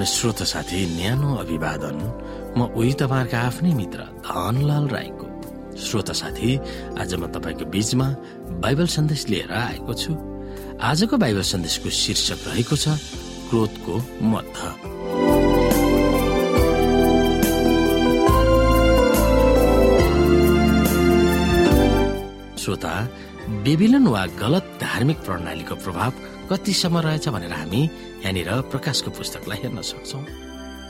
समाधान श्रोत साथी न्यानो अभिवादन। म उही तपाईँहरूका आफ्नै मित्र धनलाल राईको। श्रोत साथी आज म तपाईँको बीचमा बाइबल सन्देश लिएर आएको छु। आजको बाइबल सन्देशको शीर्षक रहेको छ क्रोधको मध्य श्रोता बेबिलन वा गलत धार्मिक प्रणालीको प्रभाव कतिसम्म रहेछ भनेर हामी यहाँनिर प्रकाशको पुस्तकलाई हेर्न सक्छौ।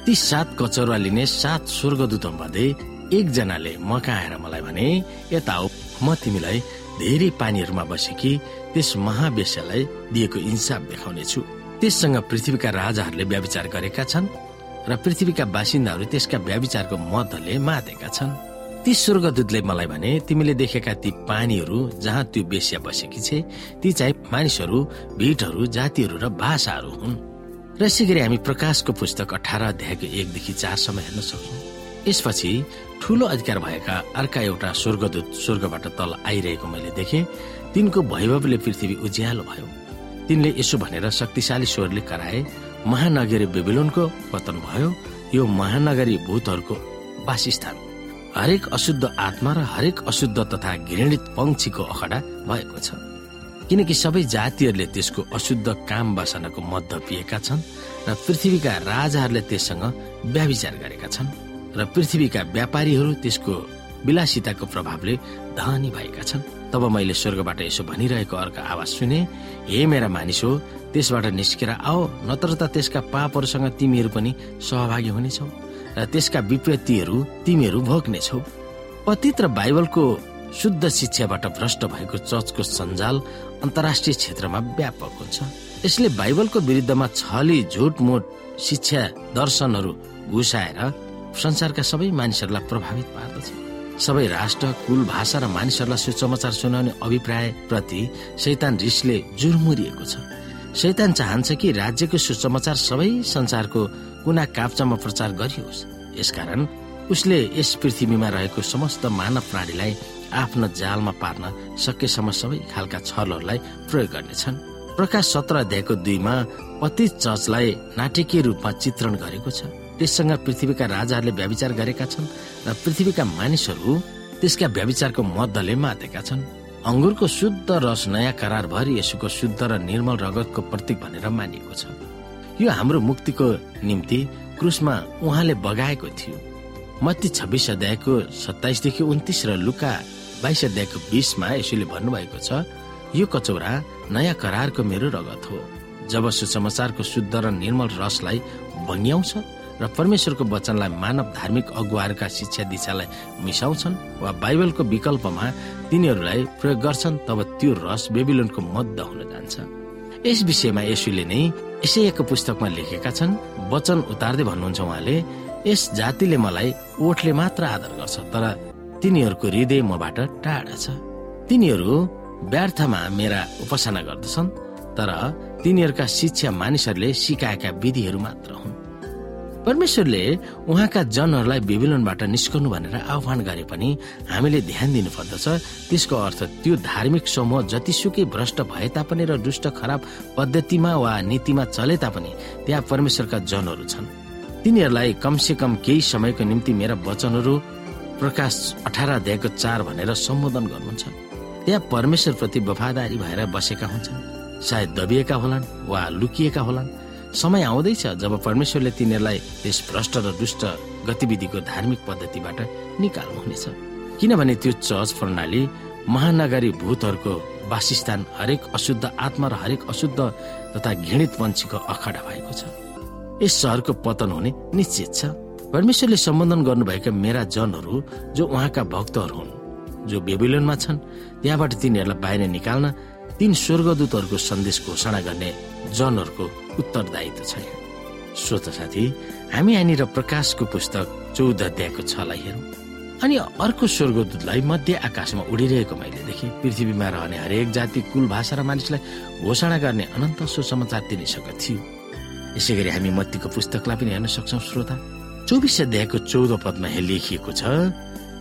ती सात कचौरा लिने सात स्वर्गदूत मध्ये एकजनाले म कहाँ आएर मलाई भने यता हो म तिमीलाई धेरै पानीहरूमा बसेकी त्यस महावेश्यलाई दिएको इन्साफ देखाउने छु त्यससँग पृथ्वीका राजाहरूले व्याविचार गरेका छन् र पृथ्वीका बासिन्दाहरू त्यसका व्याविचारको मदले मातेका छन्। ती स्वर्गदूतले मलाई भने तिमीले देखेका ती पानीहरू जहाँ त्यो बेस्या बसेकी छे ती चाहिँ मानिसहरू भिटहरू जातिहरू र भाषाहरू हुन्। र यसै हामी प्रकाशको पुस्तक अठार अध्यायको एकदेखि चारसम्म हेर्न सक्छौँ। यसपछि ठूलो अधिकार भएका अर्का एउटा स्वर्गदूत स्वर्गबाट तल आइरहेको मैले देखेँ। तिनको वैभवले पृथ्वी उज्यालो भयो। तिनले यसो भनेर शक्तिशाली स्वरले कराए महानगरी बेबिलोनको पतन भयो। यो महानगरी भूतहरूको वासस्थान हरेक अशुद्ध आत्मा र हरेक अशुद्ध तथा घृणित पंक्षीको अखडा भएको छ। किनकि सबै जातिहरूले त्यसको अशुद्ध काम बसानको मध्य पिएका छन् र पृथ्वीका राजाहरूले त्यससँग व्याविचार गरेका छन् र पृथ्वीका व्यापारीहरू त्यसको विलासिताको प्रभावले धनी भएका छन्। तब मैले स्वर्गबाट यसो भनिरहेको अर्को आवाज सुने हे मेरा मानिस हो त्यसबाट निस्केर आओ नत्र त त्यसका पापहरूसँग तिमीहरू पनि सहभागी हुनेछौ। र त्यसका विपत्तिहरू तिमीहरू भोग्नेछौ। पतित र बाइबलको शुद्ध शिक्षाबाट भ्रष्ट भएको चर्चको सञ्जाल अन्तर्राष्ट्रिय क्षेत्रमा व्यापक हुन्छ। यसले बाइबलको विरुद्धमा छली झुटमुट शिक्षा दर्शनहरू घुसाएर संसारका सबै मानिसहरूलाई प्रभावित पार्दछ। सबै राष्ट्र कुल भाषा र मानिसहरूलाई सुसमाचार सुनाउने अभिप्राय प्रति शैतान रिसले जुरमुरिएको छ। शैतान चाहन्छ कि राज्यको सुसमाचार सबै संसारको कुना काप्चामा प्रचार गरियोस्। यसकारण उसले यस पृथ्वीमा रहेको समस्त मानव प्राणीलाई आफ्नो जालमा पार्न सकेसम्म सबै खालका छलहरूलाई प्रयोग गर्नेछन्। प्रकाश सत्र अध्यायको दुईमा पतित चर्चलाई नाटकीय रूपमा चित्रण गरेको छ। त्यससँग पृथ्वीका राजाहरूले व्याविचार गरेका छन् र पृथ्वीका मानिसहरू त्यसका व्याविचारको मद्दले मातेका छन्। अङ्गुरको शुद्ध रस नयाँ करार भरि यसुको शुद्ध र निर्मल रगतको प्रतीक भनेर मानिएको छ। यो हाम्रो मुक्तिको निम्ति क्रुसमा उहाँले बगाएको थियो। मत्ती छब्बिस अध्यायको सत्ताइसदेखि उन्तिस र लुका बाइस अध्यायको बिसमा यसोले भन्नुभएको छ यो कचौरा नयाँ करारको मेरो रगत हो। जब सुसमाचारको शुद्ध र निर्मल रसलाई बङ्ग्याउँछ र परमेश्वरको वचनलाई मानव धार्मिक अगुवाहरूका शिक्षा दिशालाई मिसाउँछन् वा बाइबलको विकल्पमा तिनीहरूलाई प्रयोग गर्छन् तब त्यो रस बेबिलोनको मध्य हुन जान्छ। यस विषयमा यसुले नै यसैको पुस्तकमा लेखेका छन् वचन उतार्दै भन्नुहुन्छ उहाँले यस जातिले मलाई ओठले मात्र आदर गर्छ तर तिनीहरूको हृदय मबाट टाढा छ। तिनीहरू व्यर्थमा मेरा उपासना गर्दछन् तर तिनीहरूका शिक्षा मानिसहरूले सिकाएका विधिहरू मात्र हुन्। परमेश्वरले उहाँका जनहरूलाई बेबिलोनबाट निस्कनु भनेर आह्वान गरे पनि हामीले ध्यान दिनु पर्दछ त्यसको अर्थ त्यो धार्मिक समूह जतिसुकै भ्रष्ट भए तापनि र दुष्ट खराब पद्धतिमा वा नीतिमा चले तापनि त्यहाँ परमेश्वरका जनहरू छन्। तिनीहरूलाई कमसे कम केही समयको निम्ति मेरा वचनहरू प्रकाश अठार अध्यायको चार भनेर सम्बोधन गर्नुहुन्छ। त्यहाँ परमेश्वर प्रति वफादारी भएर बसेका हुन्छन्। सायद दबिएका होलान् वा लुकिएका होलान्। समय आउँदैछ जब परमेश्वरले तिनीहरूलाई त्यस भ्रष्ट र दुष्ट गतिविधिको धार्मिक पद्धतिबाट निकाल्नुहुनेछ किनभने त्यो चर्च प्रणाली महानगरी भूतहरूको वासस्थान हरेक अशुद्ध आत्मा र हरेक अशुद्ध तथा घृणित पंक्षीको अखडा भएको छ। यस सहरको पतन हुने निश्चित छ। परमेश्वरले सम्बोधन गर्नुभएका मेरा जनहरू जो उहाँका भक्तहरू हुन् जो बेबिलोनमा छन् त्यहाँबाट तिनीहरूलाई बाहिर निकाल्न तीन स्वर्गदूतहरूको सन्देश घोषणा गर्ने जनहरूको उत्तरदायित्व छ। श्रोत साथी हामी यहाँनिर प्रकाशको पुस्तक चौध अध्यायको छलाई हेरौँ। अनि अर्को स्वर्गदूतलाई मध्य आकाशमा उडिरहेको मैले देखेँ। पृथ्वीमा रहने हरेक जाति कुल भाषा र मानिसलाई घोषणा गर्ने अनन्त सुसमाचार तिनीसँग थियो। यसै गरी हामी मत्तीको पुस्तकलाई पनि हेर्न सक्छौँ श्रोता। चौबिस अध्यायको चौध पदमा लेखिएको छ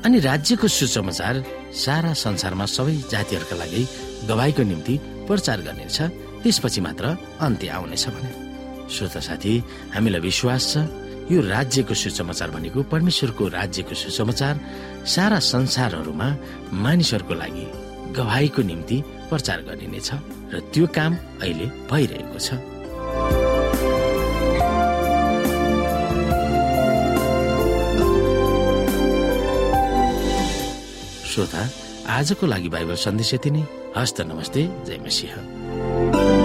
अनि राज्यको सुसमाचार सारा संसारमा सबै जातिहरूका लागि गवाईको निम्ति प्रचार गर्नेछ। त्यसपछि मात्र अन्त्य आउनेछ भने। श्रोता साथी हामीलाई विश्वास छ यो राज्यको सुसमाचार भनेको परमेश्वरको राज्यको सुसमाचार सारा संसारहरूमा मानिसहरूको लागि गवाईको निम्ति प्रचार गरिनेछ र त्यो काम अहिले भइरहेको छ। श्रोता आजको लागि बाइबल सन्देश यति नै। हस्त नमस्ते जय मसिंह।